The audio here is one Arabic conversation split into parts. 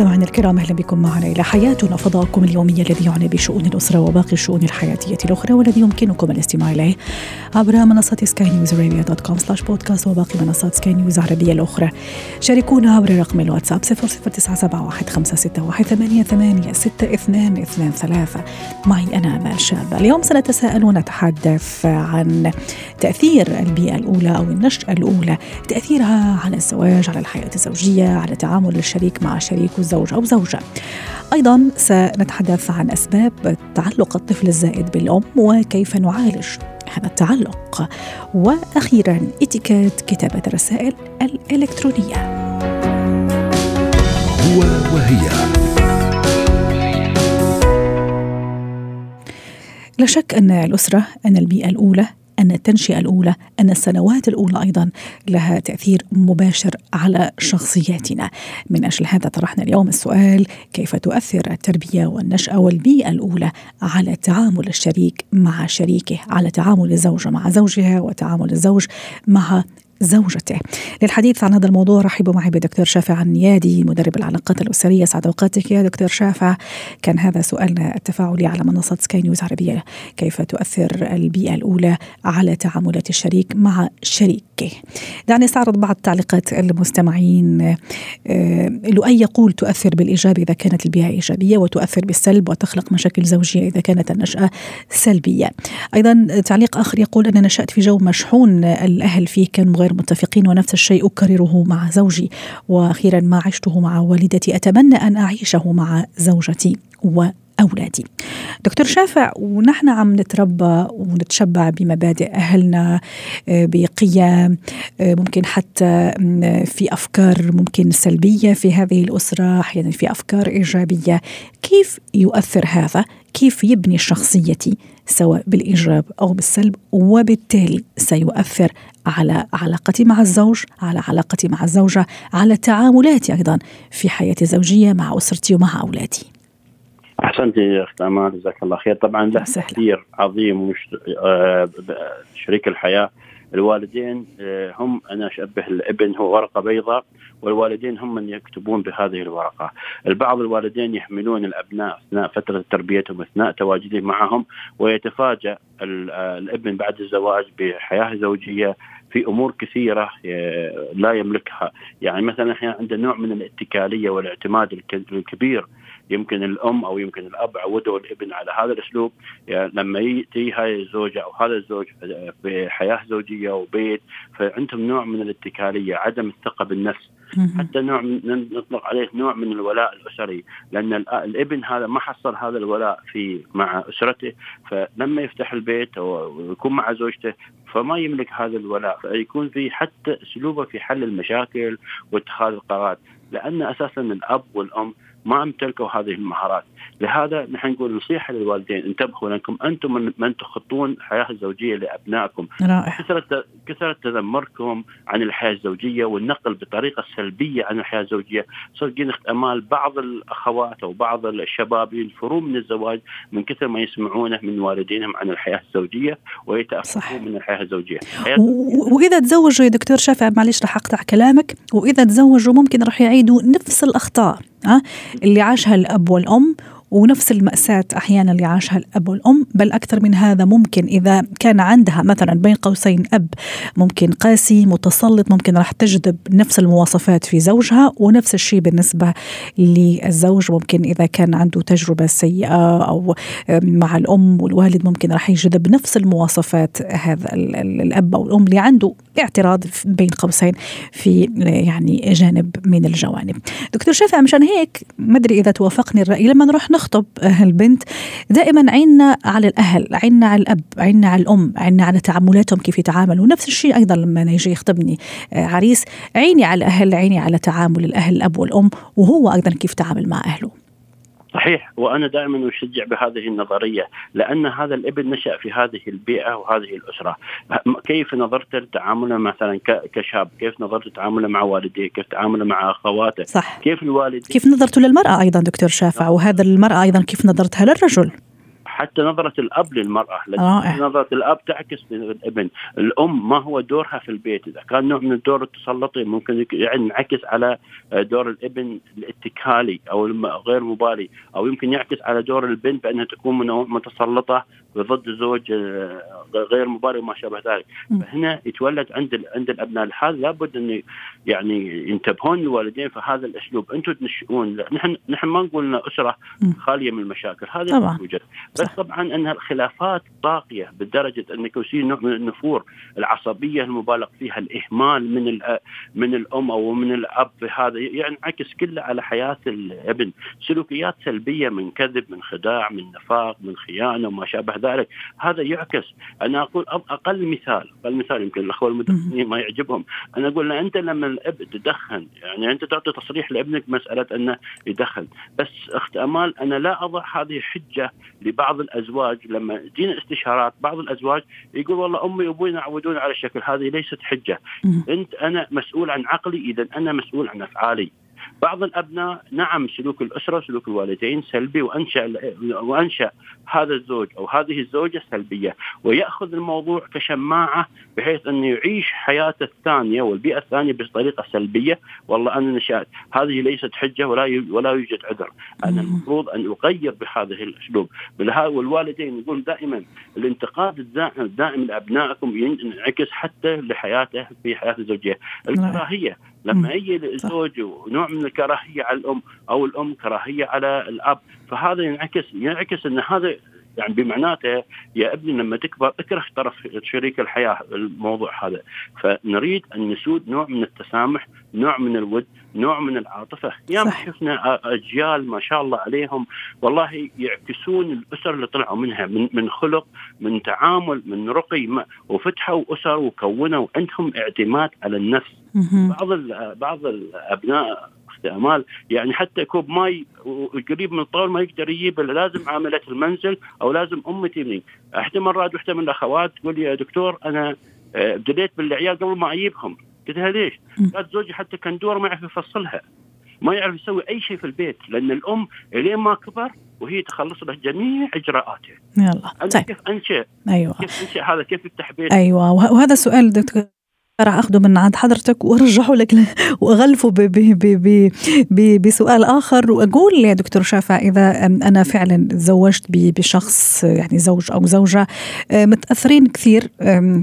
مستمعينا الكرام أهلا بكم معنا إلى حياتنا. فضاؤكم اليومي الذي يعنى بشؤون الأسرة وباقي الشؤون الحياتية الأخرى والذي يمكنكم الاستماع إليه عبر منصة سكاي نيوز عربيه dot com slash podcast وباقي منصات سكاي نيوز عربيه الأخرى. شاركونا عبر رقم الواتساب 00971 معي أنا امال شابة. اليوم سنتساءل ونتحدث عن تأثير البيئة الأولى أو النشأة الأولى تأثيرها على الزواج على الحياة الزوجية على تعامل الشريك مع شريكه زوج أو زوجة. أيضا سنتحدث عن أسباب تعلق الطفل الزائد بالأم وكيف نعالج هذا التعلق. وأخيرا اتيكيت كتابة الرسائل الإلكترونية. هو وهي. لا شك أن الأسرة أن البيئة الأولى أن التنشئة الأولى أن السنوات الأولى أيضا لها تأثير مباشر على شخصياتنا. من أجل هذا طرحنا اليوم السؤال كيف تؤثر التربية والنشأة والبيئة الأولى على تعامل الشريك مع شريكه على تعامل الزوجة مع زوجها وتعامل الزوج مع زوجته. للحديث عن هذا الموضوع رحبوا معي بدكتور شافع النيادي مدرب العلاقات الأسرية. سعد أوقاتك يا دكتور شافع. كان هذا سؤالنا التفاعلي على منصة سكاي نيوز عربية. كيف تؤثر البيئة الأولى على تعاملات الشريك مع شريكه؟ دعني أستعرض بعض تعليقات المستمعين. آه، لؤي يقول تؤثر بالإيجاب إذا كانت البيئة إيجابية وتؤثر بالسلب وتخلق مشاكل زوجية إذا كانت النشأة سلبية. أيضا تعليق آخر يقول أنا نشأت في جو مشحون. الأهل فيه كانوا غير غير متفقين ونفس الشيء أكرره مع زوجي. وأخيرا ما عشته مع والدتي. أتمنى أن أعيشه مع زوجتي وأولادي. دكتور شافع ونحن عم نتربى ونتشبع بمبادئ أهلنا آه، بقيم آه، ممكن حتى في أفكار ممكن سلبية في هذه الأسرة أحيانا في أفكار إيجابية. كيف يؤثر هذا؟ كيف يبني شخصيتي سواء بالإيجاب أو بالسلب؟ وبالتالي سيؤثر على علاقتي مع الزوج على علاقتي مع الزوجة على تعاملاتي أيضا في حياتي الزوجية مع أسرتي ومع أولادي. احسنتي يا اخت امال جزاك الله خير. طبعا له تأثير عظيم مش آه شريك الحياة. الوالدين آه، هم أنا أشبه الابن هو ورقة بيضاء والوالدين هم من يكتبون بهذه الورقة. البعض الوالدين يحملون الأبناء أثناء فترة تربيتهم أثناء تواجدهم معهم ويتفاجأ آه، الابن بعد الزواج بحياة زوجية في أمور كثيرة آه، لا يملكها، يعني مثلا إحنا عندنا نوع من الاتكالية والاعتماد الكبير يمكن الأم أو يمكن الأب عودوا الابن على هذا الأسلوب. يعني لما يأتي هاي الزوجة أو هذا الزوج في حياة زوجية وبيت فعندهم نوع من الاتكالية عدم الثقة بالنفس. حتى نوع من نطلق عليه نوع من الولاء الأسري. لأن الابن هذا ما حصل هذا الولاء في مع أسرته. فلما يفتح البيت ويكون مع زوجته فما يملك هذا الولاء. فيكون في حتى أسلوبه في حل المشاكل واتخاذ القرارات لأن أساسا الأب والأم ما امتلكوا هذه المهارات. لهذا نحن نقول نصيحة للوالدين انتبهوا لأنكم أنتم من, من تخطون الحياة الزوجية لأبنائكم. كثرة كثرة تذمركم عن الحياة الزوجية والنقل بطريقة سلبية عن الحياة الزوجية. صدقين أمال بعض الأخوات أو بعض الشباب ينفرون من الزواج من كثر ما يسمعونه من والدينهم عن الحياة الزوجية ويتأثرون من الحياة الزوجية. و... وإذا تزوجوا يا دكتور شافع معلش رح أقطع كلامك وإذا تزوجوا ممكن رح يعيدوا نفس الأخطاء. اللي عاشها الأب والأم ونفس المأساة أحيانا اللي عاشها الأب والأم بل أكثر من هذا ممكن إذا كان عندها مثلا بين قوسين أب ممكن قاسي متسلط ممكن راح تجذب نفس المواصفات في زوجها ونفس الشيء بالنسبة للزوج. ممكن إذا كان عنده تجربة سيئة أو مع الأم والوالد ممكن راح يجذب نفس المواصفات هذا الأب أو الأم اللي عنده اعتراض بين قوسين في يعني جانب من الجوانب. دكتور شافع مشان هيك ما أدري إذا توافقني الرأي لما نروح نخطب البنت دائما عيننا على الأهل عيننا على الأب عيننا على الأم عيننا على تعاملاتهم كيف يتعاملوا. نفس الشيء أيضا لما يجي يخطبني آه، عريس عيني على الأهل عيني على تعامل الأهل الأب والأم وهو أيضا كيف تعامل مع أهله. صحيح. وأنا دائما أشجع بهذه النظرية لأن هذا الابن نشأ في هذه البيئة وهذه الأسرة. كيف نظرت لتعامله مثلا كشاب؟ كيف نظرت تعامله مع والديه؟ كيف تعامله مع أخواته؟ صح. كيف الوالد كيف نظرته للمرأة أيضا دكتور شافع؟ وهذا المرأة أيضا كيف نظرتها للرجل؟ حتى نظرة الأب للمرأة رائع. نظرة الأب تعكس للابن الأم ما هو دورها في البيت إذا كان نوع من الدور التسلطي ممكن يعني ينعكس على دور الابن الاتكالي أو غير مبالي أو يمكن يعكس على دور البنت بأنها تكون متسلطة ضد زوج آه، غير مبالي وما شابه ذلك. فهنا يتولد عند عند الأبناء هذا لابد أن يعني ينتبهون الوالدين في هذا الأسلوب. أنتم تنشئون نحن نحن ما نقول ان أسرة خالية من المشاكل. هذا يوجد بس طبعا أن الخلافات طاغيه بدرجة أن يصير نوع من النفور العصبية المبالغ فيها الإهمال من من الأم أو من الأب هذا ينعكس كله على حياة الابن. سلوكيات سلبية من كذب من خداع من نفاق من خيانة وما شابه ذلك. هذا يعكس. أنا أقول أقل مثال أقل مثال يمكن الأخوة المدخنين ما يعجبهم. أنا أقول أنت لما الاب تدخن يعني أنت تعطي تصريح لأبنك مسألة أنه يدخن. بس أخت أمال أنا لا أضع هذه حجه لبعض الأزواج. لما تجينا استشارات بعض الأزواج يقول والله أمي وابوي يعودون على الشكل هذه ليست حجة. أنت أنا مسؤول عن عقلي اذا أنا مسؤول عن أفعالي. بعض الأبناء نعم سلوك الأسرة سلوك الوالدين سلبي وأنشأ وأنشأ هذا الزوج أو هذه الزوجة سلبية. ويأخذ الموضوع كشماعة بحيث انه يعيش حياته الثانية والبيئة الثانية بطريقة سلبية. والله أنا نشأت. هذه ليست حجة ولا ولا يوجد عذر. أنا المفروض أن أغير بهذا الأسلوب. والوالدين يقول دائما الانتقاد الدائم لأبنائكم ينعكس حتى لحياته في حياته الزوجيه الكراهية لما يجي الزوج نوع من الكراهية على الأم أو الأم كراهية على الأب فهذا ينعكس ينعكس إن هذا يعني بمعناته يا ابني لما تكبر اكره طرف شريك الحياة الموضوع هذا. فنريد أن نسود نوع من التسامح نوع من الود نوع من العاطفة. ياما شفنا أجيال ما شاء الله عليهم والله يعكسون الأسر اللي طلعوا منها من من خلق من تعامل من رقي وفتحوا أسر وكونوا عندهم اعتماد على النفس. بعض بعض الأبناء استعمال يعني حتى كوب ماي قريب من الطاولة ما يقدر يجيب لازم عاملة المنزل أو لازم أمي تبني أحدى مرات واحدة من الأخوات تقول لي يا دكتور أنا آه، ابتديت بالعيال قبل ما أجيبهم قلت لها ليش؟ قالت زوجي حتى كان دور ما يعرف يفصلها ما يعرف يسوي أي شيء في البيت لأن الأم إلين ما كبر وهي تخلص له جميع اجراءاته. يلا طيب. كيف أنشئ؟ أيوه كيف أنشئ هذا؟ كيف يفتح بيت؟ أيوه وهذا سؤال دكتور راح اخذه من عند حضرتك وأرجعه لك وأغلفه بسؤال آخر وأقول يا دكتور شافع إذا أنا فعلا تزوجت بشخص يعني زوج أو زوجة آه، متأثرين كثير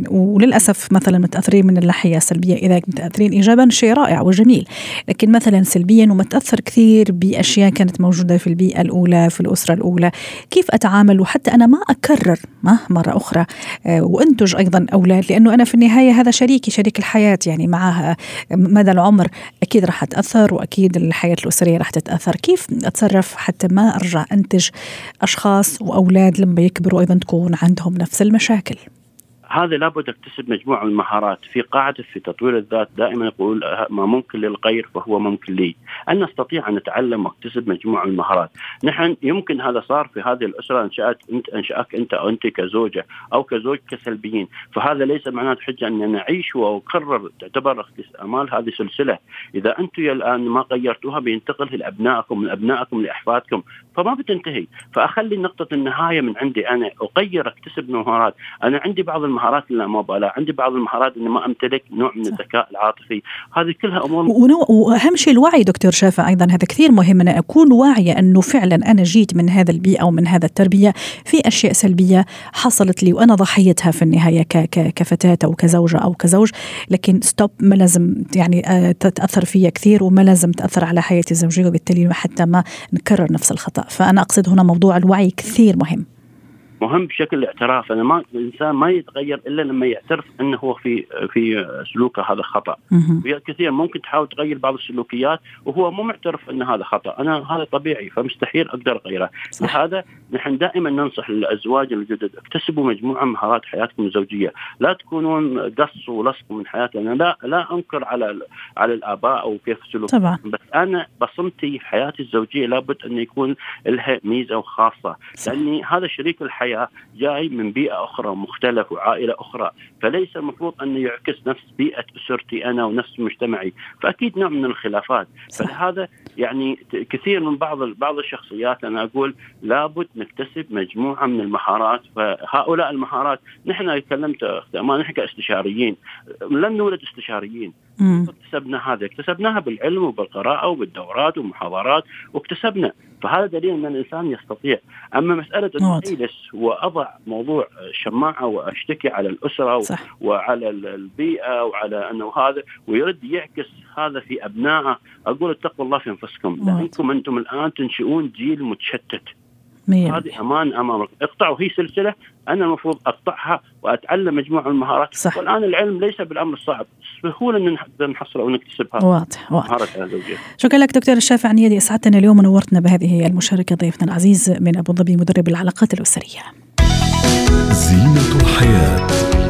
وللأسف مثلا متأثرين من الناحية السلبيه إذا متأثرين ايجابا شيء رائع وجميل لكن مثلا سلبيا ومتأثر كثير بأشياء كانت موجودة في البيئة الأولى في الأسرة الأولى كيف أتعامل؟ وحتى أنا ما أكرر مرة أخرى آه، وأنتج أيضا أولاد لأنه أنا في النهاية هذا شريكي شريك شريك الحياة يعني معها مدى العمر أكيد راح تأثر وأكيد الحياة الأسرية راح تتأثر. كيف أتصرف حتى ما أرجع أنتج أشخاص وأولاد لما يكبروا أيضا تكون عندهم نفس المشاكل؟ هذا لابد اكتسب مجموعة من المهارات في قاعدة في تطوير الذات. دائما يقول ما ممكن للغير فهو ممكن لي. ان نستطيع أن نتعلم واكتسب مجموعة من المهارات؟ نحن يمكن هذا صار في هذه الأسرة انشات انت انشاك أنت أو أنت كزوجة أو كزوج كسلبيين. فهذا ليس معناته حجة أن نعيش وأقرر تعتبر امال هذه سلسلة. إذا أنتم الآن ما غيرتوها بينتقل لابنائكم من أبنائكم لأحفادكم فما بتنتهي. فأخلي نقطة النهاية من عندي. أنا اغير أكتسب مهارات. أنا عندي بعض المهارات اللامبالاه عندي بعض المهارات إني ما أمتلك نوع من الذكاء العاطفي. هذه كلها أمور وأهم شيء الوعي دكتور شافع أيضا هذا كثير مهم إن أكون واعية إنه فعلا أنا جيت من هذا البيئة ومن هذا التربية في أشياء سلبية حصلت لي وأنا ضحيتها في النهاية كفتاة أو كزوجة أو كزوج. لكن ستوب ما لازم يعني آه، تتأثر فيا كثير وما لازم تأثر على حياتي الزوجية وبالتالي حتى ما نكرر نفس الخطأ. فأنا أقصد هنا موضوع الوعي كثير مهم. مهم بشكل الاعتراف. أنا ما الإنسان ما يتغير إلا لما يعترف أنه هو في في سلوكه هذا خطأ. كثير ممكن تحاول تغير بعض السلوكيات وهو مو معترف أن هذا خطأ. أنا هذا طبيعي فمستحيل أقدر أغيره. لهذا نحن دائما ننصح الأزواج الجدد اكتسبوا مجموعة من مهارات حياتكم الزوجية. لا تكونون قص ولصق من حياتي أنا لا لا أنكر على على الآباء أو كيف سلوك. طبعا. بس أنا بصمتي في حياتي الزوجية لابد أن يكون لها ميزة وخاصة. لأني هذا شريك الحياة جاي من بيئة أخرى مختلف وعائلة أخرى. فليس المفروض أن يعكس نفس بيئة أسرتي أنا ونفس مجتمعي. فأكيد نوع من الخلافات. صح. فلهذا يعني كثير من بعض بعض الشخصيات أنا أقول لابد نكتسب مجموعة من المهارات. فهؤلاء المهارات نحن تكلمت ما نحن كاستشاريين لن نولد استشاريين. اكتسبنا هذا اكتسبناها بالعلم وبالقراءة وبالدورات والمحاضرات واكتسبنا فهذا دليل أن الإنسان يستطيع. أما مسألة انه اجلس وأضع موضوع شماعة وأشتكي على الأسرة صح. وعلى البيئة وعلى أنه هذا ويرد يعكس هذا في أبنائه. أقول اتقوا الله في أنفسكم. لأنكم أنتم الآن تنشئون جيل متشتت. هذه أمان أمامك. اقطعوا هي سلسلة أنا المفروض أقطعها وأتعلم مجموعة من المهارات. صح. والآن العلم ليس بالأمر الصعب سهوله إن نقدر نحصل أو نكتسبها. واضح واضح. شكرا لك دكتور الشافع عنيدي اسعدتنا اليوم ونورتنا بهذه المشاركة ضيفنا العزيز من أبو ظبي مدرب العلاقات الأسرية. زينة الحياة.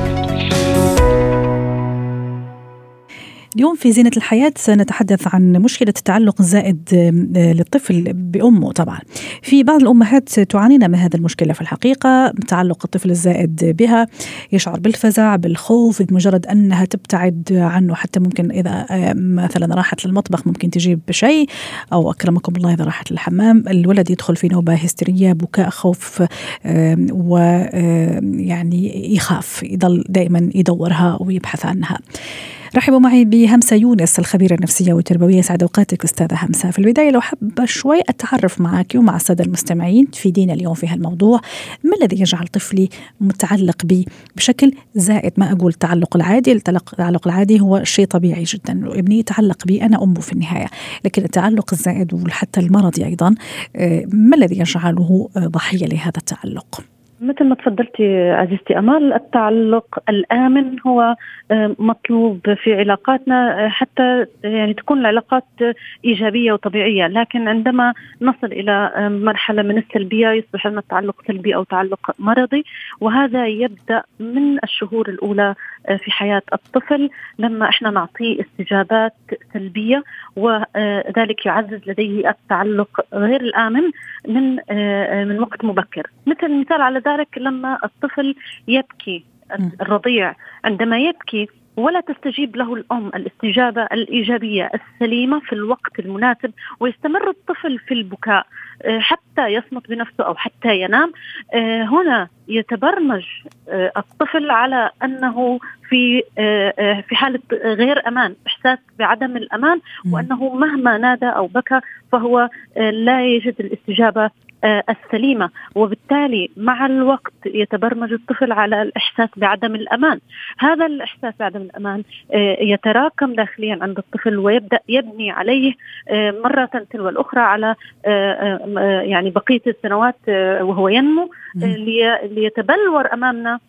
اليوم في زينة الحياة سنتحدث عن مشكلة التعلق الزائد آه، للطفل بأمه طبعا. في بعض الأمهات تعانين من هذه المشكلة في الحقيقة تعلق الطفل الزائد بها يشعر بالفزع بالخوف بمجرد أنها تبتعد عنه حتى ممكن إذا آه، مثلا راحت للمطبخ ممكن تجيب شيء أو أكرمكم الله إذا راحت للحمام. الولد يدخل في نوبة هستيرية بكاء خوف ويعني يخاف يضل دائما يدورها ويبحث عنها. رحبوا معي بهمسة يونس الخبيرة النفسية والتربوية. سعد أوقاتك أستاذة همسة. في البداية لو حابة شوي أتعرف معك ومع السادة المستمعين تفيدينا اليوم في هالموضوع. ما الذي يجعل طفلي متعلق بي بشكل زائد؟ ما أقول التعلق العادي التعلق العادي هو شيء طبيعي جدا. ابني يتعلق بي أنا أمه في النهاية. لكن التعلق الزائد وحتى المرضي أيضا آه، ما الذي يجعله ضحية لهذا التعلق؟ مثل ما تفضلتي عزيزتي امال التعلق الآمن هو آه، مطلوب في علاقاتنا آه، حتى يعني تكون العلاقات إيجابية وطبيعية، لكن عندما نصل إلى آه، مرحلة من السلبية يصبح لنا التعلق سلبي أو تعلق مرضي، وهذا يبدأ من الشهور الأولى في حياة الطفل لما إحنا نعطيه استجابات سلبية وذلك يعزز لديه التعلق غير الآمن من من وقت مبكر، مثل مثال على ذلك لما الطفل يبكي الرضيع عندما يبكي ولا تستجيب له الأم الاستجابة الإيجابية السليمة في الوقت المناسب ويستمر الطفل في البكاء آه، حتى يصمت بنفسه أو حتى ينام. آه، هنا يتبرمج آه، الطفل على أنه في في حالة غير أمان إحساس بعدم الأمان وأنه مهما نادى أو بكى فهو لا يجد الاستجابة السليمة. وبالتالي مع الوقت يتبرمج الطفل على الإحساس بعدم الأمان. هذا الإحساس بعدم الأمان آه، يتراكم داخليا عند الطفل ويبدأ يبني عليه آه، مرة تلو الأخرى على يعني بقية السنوات وهو ينمو ليتبلور أمامنا آه، آه،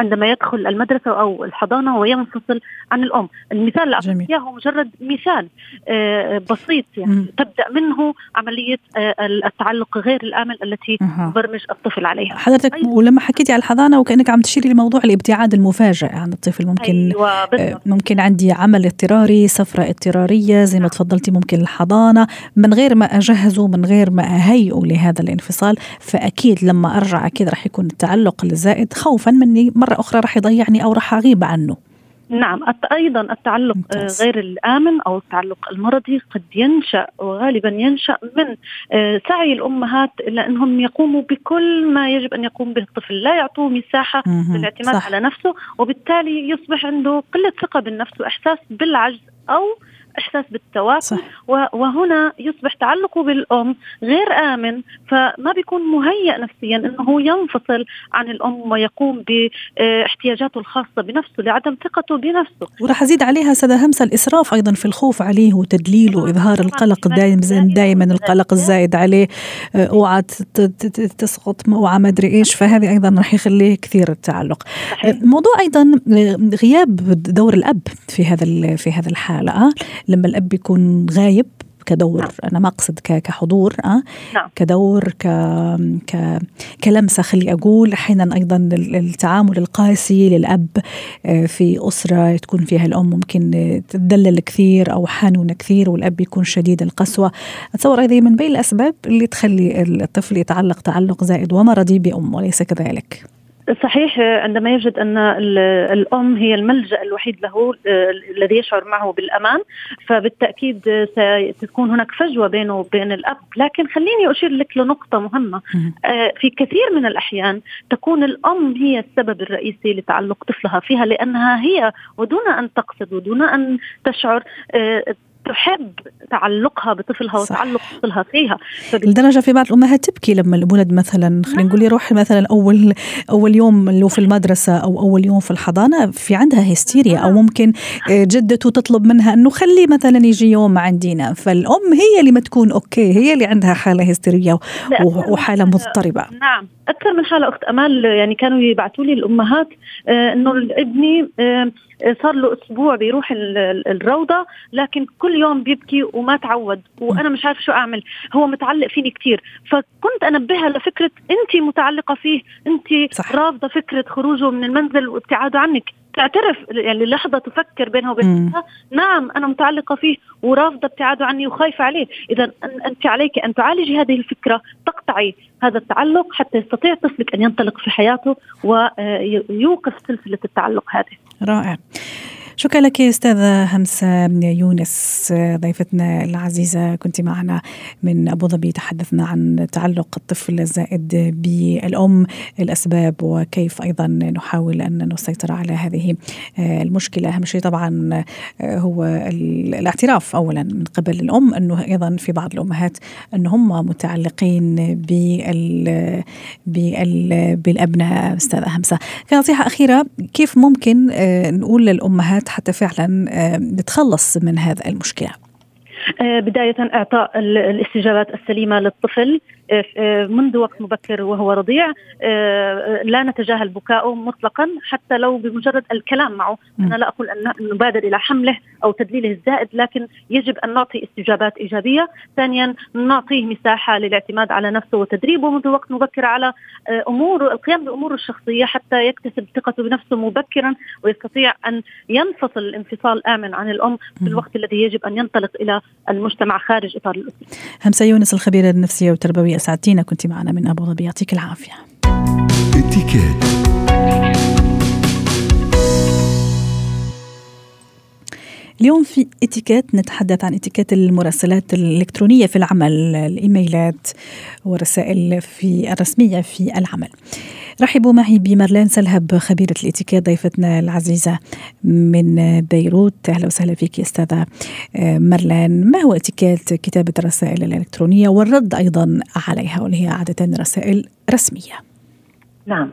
عندما يدخل المدرسة أو الحضانة وينفصل عن الأم. المثال اللي أعطيت إياه مجرد مثال آه، بسيط يعني. م. تبدأ منه عملية التعلق غير الآمن التي تبرمج الطفل عليها. حضرتك أيضا. ولما حكيتي على الحضانة وكأنك عم تشيري لموضوع الابتعاد المفاجئ عن الطفل ممكن أيوة ممكن عندي عمل اضطراري سفرة اضطرارية زي ما نعم. تفضلتي ممكن الحضانة. من غير ما أجهزه من غير ما أهيئه لهذا الانفصال فأكيد لما أرجع أكيد راح يكون التعلق الزائد خوفا مني مرة أخرى راح يضيعني أو راح أغيب عنه نعم أيضا التعلق ممتاز. غير الآمن أو التعلق المرضي قد ينشأ وغالبا ينشأ من آه، سعي الأمهات إلى انهم يقوموا بكل ما يجب أن يقوم به الطفل، لا يعطوه مساحة للاعتماد. على نفسه وبالتالي يصبح عنده قلة ثقة بالنفس وإحساس بالعجز أو إحساس بالتواكل وهنا يصبح تعلقه بالأم غير آمن فما بيكون مهيئ نفسيا إنه هو ينفصل عن الأم ويقوم باحتياجاته الخاصة بنفسه لعدم ثقته بنفسه. وراح أزيد عليها سادة همسة الإسراف أيضا في الخوف عليه وتدليله واظهار القلق دائما دائما القلق الزايد عليه آه، أوعى تسقط اوعى ما أدري إيش فهذه أيضا راح يخليه كثير التعلق. صحيح. موضوع أيضا آه، غياب دور الأب في هذا في هذا الحالة. لما الأب يكون غايب كدور نعم. أنا ما أقصد كحضور أه؟ نعم. كدور ك... ك... كلمسة خلي أقول أحيانا أيضا التعامل القاسي للأب آه، في أسرة تكون فيها الأم ممكن تدلل كثير أو حانونه كثير والأب يكون شديد القسوة أتصور هذه من بين الأسباب اللي تخلي الطفل يتعلق تعلق زائد ومرضي بأمه وليس كذلك صحيح عندما يجد أن الأم هي الملجأ الوحيد له الذي يشعر معه بالأمان فبالتأكيد ستكون هناك فجوة بينه وبين الأب. لكن خليني أشير لك لنقطة مهمة. آه، في كثير من الأحيان تكون الأم هي السبب الرئيسي لتعلق طفلها فيها لأنها هي ودون أن تقصد ودون أن تشعر آه، تحب تعلقها بطفلها وتعلق طفلها فيها. لدرجة في بعض الأمهات تبكي لما الولد مثلا خلينا نقول يروح مثلا أول أول يوم اللي في المدرسة أو أول يوم في الحضانة في عندها هستيريا أو ممكن آه، جدته تطلب منها إنه خلي مثلا يجي يوم عندنا. فالأم هي اللي ما تكون أوكي هي اللي عندها حالة هستيرية وحالة مضطربة. نعم. أكثر من حالة أخت أمال يعني كانوا يبعثوا لي الأمهات آه، إنه ابني آه، صار له أسبوع بيروح الروضة لكن كل يوم بيبكي وما تعود وأنا مش عارف شو أعمل. هو متعلق فيني كثير فكنت أنبهها لفكرة انت متعلقة فيه انت. رافضة فكرة خروجه من المنزل وابتعاده عنك. تعترف يعني لحظة تفكر بينها وبين نعم أنا متعلقة فيه ورافضة ابتعاده عني وخايفة عليه. إذا أنت عليك أن تعالجي هذه الفكرة تقطعي هذا التعلق حتى يستطيع طفلك أن ينطلق في حياته ويوقف سلسلة التعلق هذه. رائع. شكرا لك أستاذة همسة يونس ضيفتنا العزيزة. كنت معنا من أبو ظبي تحدثنا عن تعلق الطفل الزائد بالأم الأسباب وكيف أيضا نحاول أن نسيطر على هذه المشكلة. أهم شيء طبعا هو الاعتراف اولا من قبل الأم أنه أيضا في بعض الأمهات ان هم متعلقين بال بالأبناء. أستاذة همسة كنصيحة أخيرة كيف ممكن نقول للأمهات حتى فعلا نتخلص من هذا المشكلة. آه، بداية إعطاء الاستجابات السليمة للطفل. آه، منذ وقت مبكر وهو رضيع آه، لا نتجاهل بكاؤه مطلقا حتى لو بمجرد الكلام معه. أنا لا أقول أن نبادر إلى حمله أو تدليله الزائد لكن يجب أن نعطي استجابات إيجابية. ثانيا نعطيه مساحة للاعتماد على نفسه وتدريبه منذ وقت مبكر على أمور القيام بأموره الشخصية حتى يكتسب ثقته بنفسه مبكرا ويستطيع أن ينفصل الانفصال آمن عن الأم في الوقت الذي يجب أن ينطلق إلى المجتمع خارج إطار الأسرة. همسة يونس الخبيره النفسيه والتربويه اسعدتينا كنت معنا من أبو ظبي يعطيك العافية. اليوم في اتيكيت نتحدث عن اتيكيت المراسلات الإلكترونية في العمل الإيميلات والرسائل في الرسمية في العمل. رحبوا معي بمارلين سلهب خبيرة الاتيكيت ضيفتنا العزيزة من بيروت. أهلا وسهلا فيك أستاذة مارلين. ما هو اتيكيت كتابة الرسائل الإلكترونية والرد أيضا عليها واللي هي عادة رسائل رسمية؟ نعم.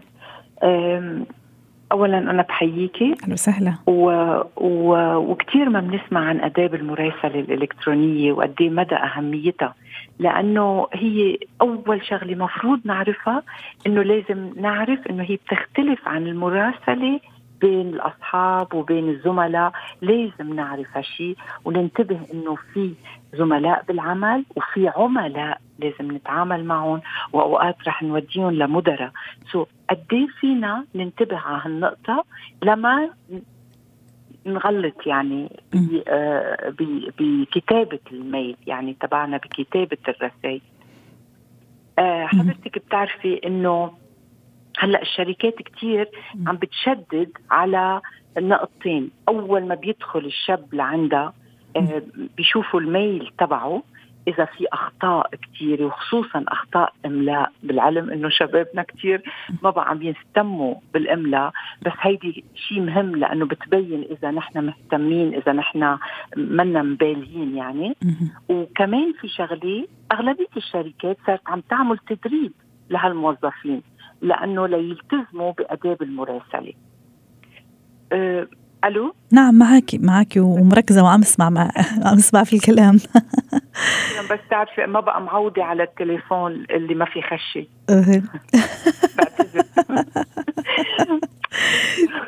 اولا أنا بحييكي. أهلا وسهلا. و... و... وكثير ما بنسمع عن أداب المراسلة الإلكترونية وقد إيه مدى أهميتها. لأنه هي أول شغلة مفروض نعرفها إنه لازم نعرف إنه هي بتختلف عن المراسلة بين الأصحاب وبين الزملاء لازم نعرف هالشيء وننتبه إنه في زملاء بالعمل وفي عملاء لازم نتعامل معهم وأوقات رح نوديهم لمدراء. سو قد إيه فينا ننتبه على هالنقطة لما نغلط يعني آه، بكتابة الميل يعني تبعنا بكتابة الرسائل. آه، حضرتك بتعرفي إنه هلأ الشركات كثير عم بتشدد على نقطتين أول ما بيدخل الشاب لعندها آه، بيشوفوا الميل تبعه إذا في أخطاء كثيره وخصوصا أخطاء إملاء. بالعلم إنه شبابنا كثير ما بقى عم يهتموا بالإملاء. بس هيدي شيء مهم لأنه بتبين إذا نحن مهتمين إذا نحن منا مبالين يعني. وكمان في شغلة أغلبية الشركات صارت عم تعمل تدريب لهالموظفين. لأنه ليلتزموا بأداب المراسلة. أه ألو؟ نعم معك معك ومركزة وعم اسمع مع عم اسمع في الكلام. بس تعرفي ما بقى معوده على التليفون اللي ما في خشي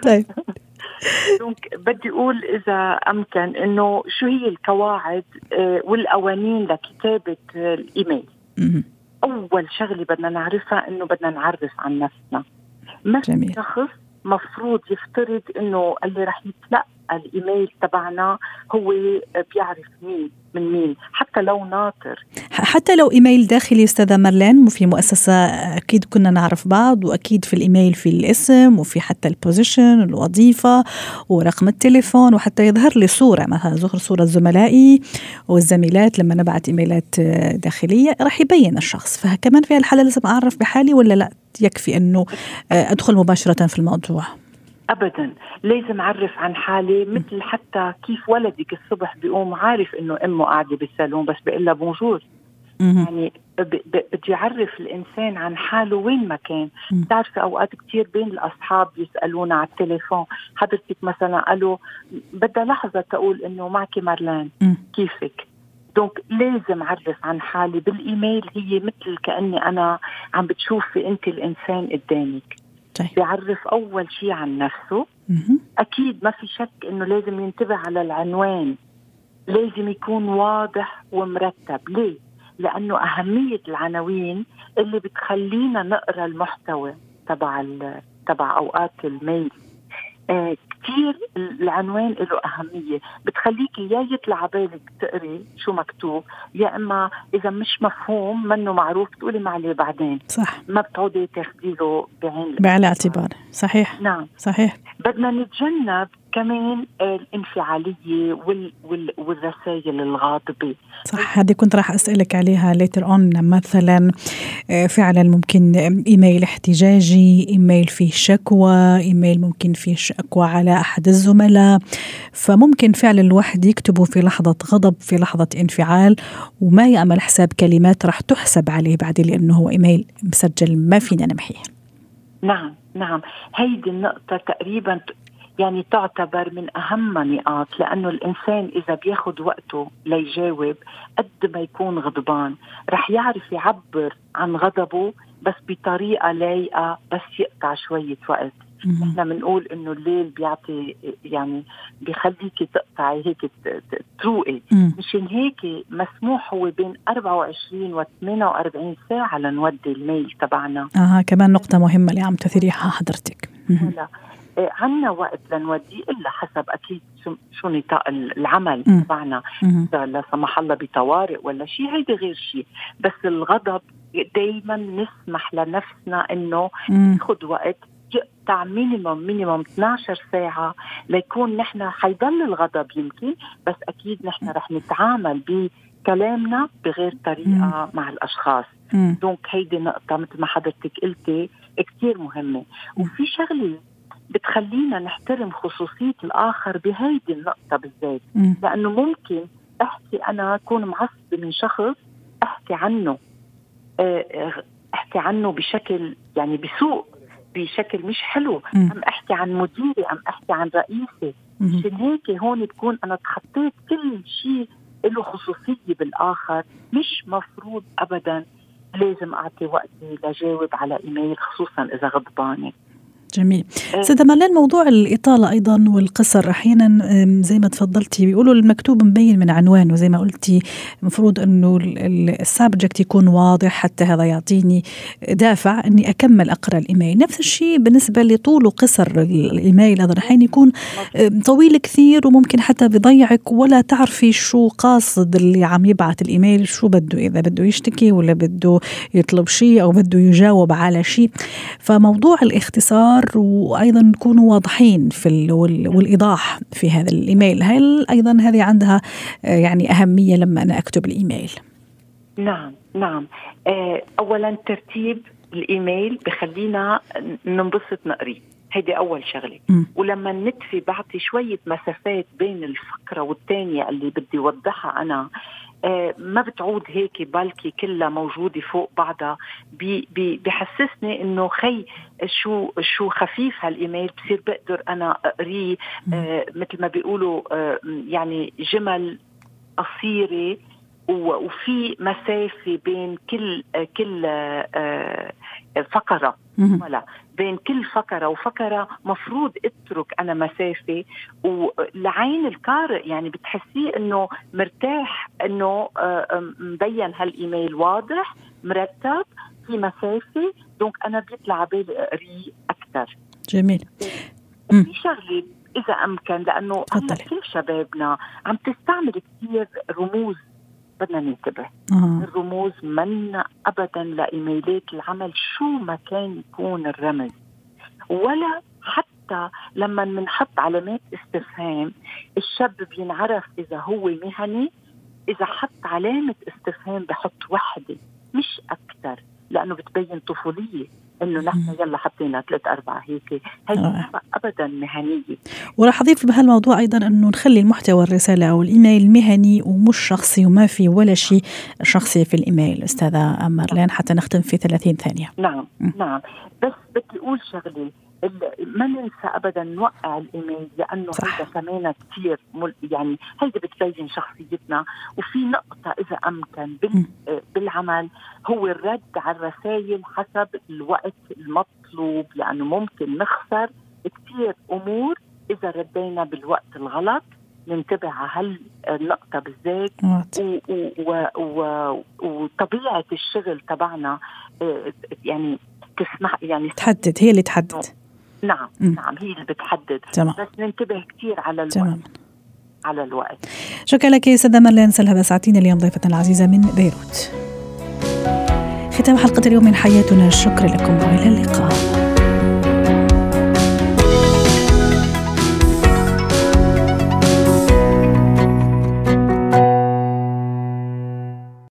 طيب. دونك بدي أقول إذا أمكن إنه شو هي القواعد آه، والقوانين لكتابة الإيميل. أول شغلة بدنا نعرفها إنه بدنا نعرف عن نفسنا. ما في شخص مفروض يفترض إنه اللي رح يتلقى الإيميل تبعنا هو بيعرف مين من مين حتى لو ناطر. حتى لو إيميل داخلي أستاذة مارلين وفي مؤسسة أكيد كنا نعرف بعض وأكيد في الإيميل في الاسم وفي حتى ال position الوظيفة ورقم التليفون وحتى يظهر لي صورة مثلا ظهر صورة زملائي والزميلات لما نبعت إيميلات داخلية راح يبين الشخص. فكمان في الحاله لازم أعرف بحالي ولا لا؟ يكفي إنه أدخل مباشرة في الموضوع. ابدا. لازم أعرف عن حالي مثل حتى كيف ولدك الصبح بيقوم عارف إنه أمه قاعدة بالصالون بس بيقول لها bonjour يعني بده يعرف الإنسان عن حاله وين ما كان. بتعرفي أوقات كثير بين الأصحاب يسألونا على التليفون. حضرتك مثلا قالوا بدها لحظة تقول إنه معك مارلين. كيفك؟ donc لازم أعرف عن حالي. بالإيميل هي مثل كأني أنا عم بتشوفي أنت الإنسان قدامك. طيب. بيعرف أول شيء عن نفسه. مم. أكيد ما في شك إنه لازم ينتبه على العنوان. لازم يكون واضح ومرتب. ليه؟ لأنه أهمية العناوين اللي بتخلينا نقرأ المحتوى تبع تبع أوقات الميل. آه كثير العنوان له أهمية. بتخليك يا يطلع بالك تقري شو مكتوب يا إما إذا مش مفهوم منه معروف تقولي معلي بعدين. صح. ما بتعودي تاخذي له بعين بعين الاعتبار صحيح. نعم. صحيح. بدنا نتجنب كمان الانفعالية وال وال والرسائل الغاضبة. صح هذه كنت راح أسألك عليها later on مثلا آه، فعلا ممكن إيميل احتجاجي إيميل فيه شكوى إيميل ممكن فيه شكوى على أحد الزملاء. فممكن فعلا الواحد يكتبه في لحظة غضب في لحظة انفعال وما يعمل حساب كلمات راح تحسب عليه بعدين لأنه هو إيميل مسجل ما فينا نمحيه. نعم نعم. هيدي النقطة تقريبا يعني تعتبر من أهم نقاط لأنه الإنسان إذا بياخد وقته ليجاوب قد ما يكون غضبان. رح يعرف يعبر عن غضبه بس بطريقة لايقة بس يقطع شوية وقت. نحن بنقول إنه الليل بيعطي يعني بيخليكي تقطعي هيك تروقي. مشان هيك مسموح هو بين 24 و 48 ساعة لنودي الميل تبعنا. أها كمان نقطة مهمة اللي عم تثيريها حضرتك. هلا عنا وقت لنوديه إلا حسب أكيد شو نطاق العمل تبعنا. لا سمح الله بطوارئ ولا شيء هيدي غير شيء. بس الغضب دائما نسمح لنفسنا إنه ناخذ وقت يقطع minimum minimum 12 ساعة ليكون نحن حيضل الغضب يمكن بس أكيد نحن رح نتعامل بكلامنا بغير طريقة مم. مع الأشخاص. donc هيدي نقطة مثل ما حضرتك قلتي كتير مهمة. وفي شغلة بتخلينا نحترم خصوصية الآخر بهيدي النقطة بالذات. لأنه ممكن أحكي أنا أكون معصبة من شخص أحكي عنه آه، آه، أحكي عنه بشكل يعني بسوء بشكل مش حلو. م. عم أحكي عن مديري عم أحكي عن رئيسي. مشان هيك هون بكون أنا تخطيت كل شيء له خصوصية بالآخر. مش مفروض ابدا لازم أعطي وقتي لجاوب على إيميل خصوصا إذا غضبانة. جميل. آه. سيدة مالين موضوع الإطالة أيضا والقصر أحيانا زي ما تفضلتي بيقولوا المكتوب مبين من عنوانه زي ما قلتي المفروض أنه السابجكت يكون واضح حتى هذا يعطيني دافع أني أكمل أقرأ الإيميل. نفس الشيء بالنسبة لطول وقصر الإيميل هذا أحيانا يكون طويل كثير وممكن حتى بيضيعك ولا تعرفي شو قاصد اللي عم يبعث الإيميل شو بده إذا بده يشتكي ولا بده يطلب شيء أو بده يجاوب على شيء. فموضوع الاختصار وأيضا نكونوا واضحين في والإيضاح في هذا الإيميل. هل أيضا هذه عندها آه، يعني أهمية لما أنا أكتب الإيميل؟ نعم نعم. آه، اولا ترتيب الإيميل بخلينا ننبسط نقريه هيدي أول شغلة. م. ولما نتفي بعطي شوية مسافات بين الفقرة والثانيه اللي بدي اوضحها أنا آه ما بتعود هيك بلكي كلها موجودة فوق بعضها. بحسسني إنه خي شو شو خفيف هالإيميل بصير بقدر أنا أقريه. آه مثل ما بيقولوا آه يعني جمل قصيرة وفي مسافة بين كل كل آه، فقرة. ولا بين كل فقرة وفقرة مفروض اترك أنا مسافة. ولعين القارئ يعني بتحسيه إنه مرتاح إنه آه، مبين هالإيميل واضح مرتب في مسافة. دونك أنا بيطلع بالي اقريه أكثر. جميل. في شغلة إذا أمكن لأنه هلا كل شبابنا عم تستعمل كثير رموز بدنا ننتبه. آه. الرموز من ابدا لايميلات العمل شو ما كان يكون الرمز. ولا حتى لما بنحط علامات استفهام الشاب بينعرف إذا هو مهني إذا حط علامة استفهام بحط وحدة مش أكثر لأنه بتبين طفولية. إنه نحن يلا حطينا ثلاث أربع هيك. هي آه. ابدا مهنية. وراح أضيف بهالموضوع أيضا إنه نخلي المحتوى الرسالة أو الإيميل مهني ومش شخصي وما في ولا شيء شخصي في الإيميل. أستاذة مارلين حتى نختم في 30 ثانية. نعم م. نعم. بس بدي أقول شغلة. ما ننسى ابدا نوقع الإيميل لأنه هذا كمان كثير يعني هيدي بتبين شخصيتنا. وفي نقطة إذا أمكن بالعمل هو الرد على الرسائل حسب الوقت المطلوب. لأنه ممكن نخسر كثير أمور إذا ردينا بالوقت الغلط. ننتبه على هالنقطة بالذات. وطبيعة الشغل تبعنا آه، يعني تسمح يعني تحدد هي اللي تحدد. نعم م. نعم هي اللي بتحدد. تمام. بس ننتبه كثير على الوقت. تمام. على الوقت. شكرا لك سيدة مارلين سلهبة. ساعتين اليوم ضيفتنا العزيزة من بيروت. ختام حلقة اليوم من حياتنا. الشكر لكم. وإلى اللقاء.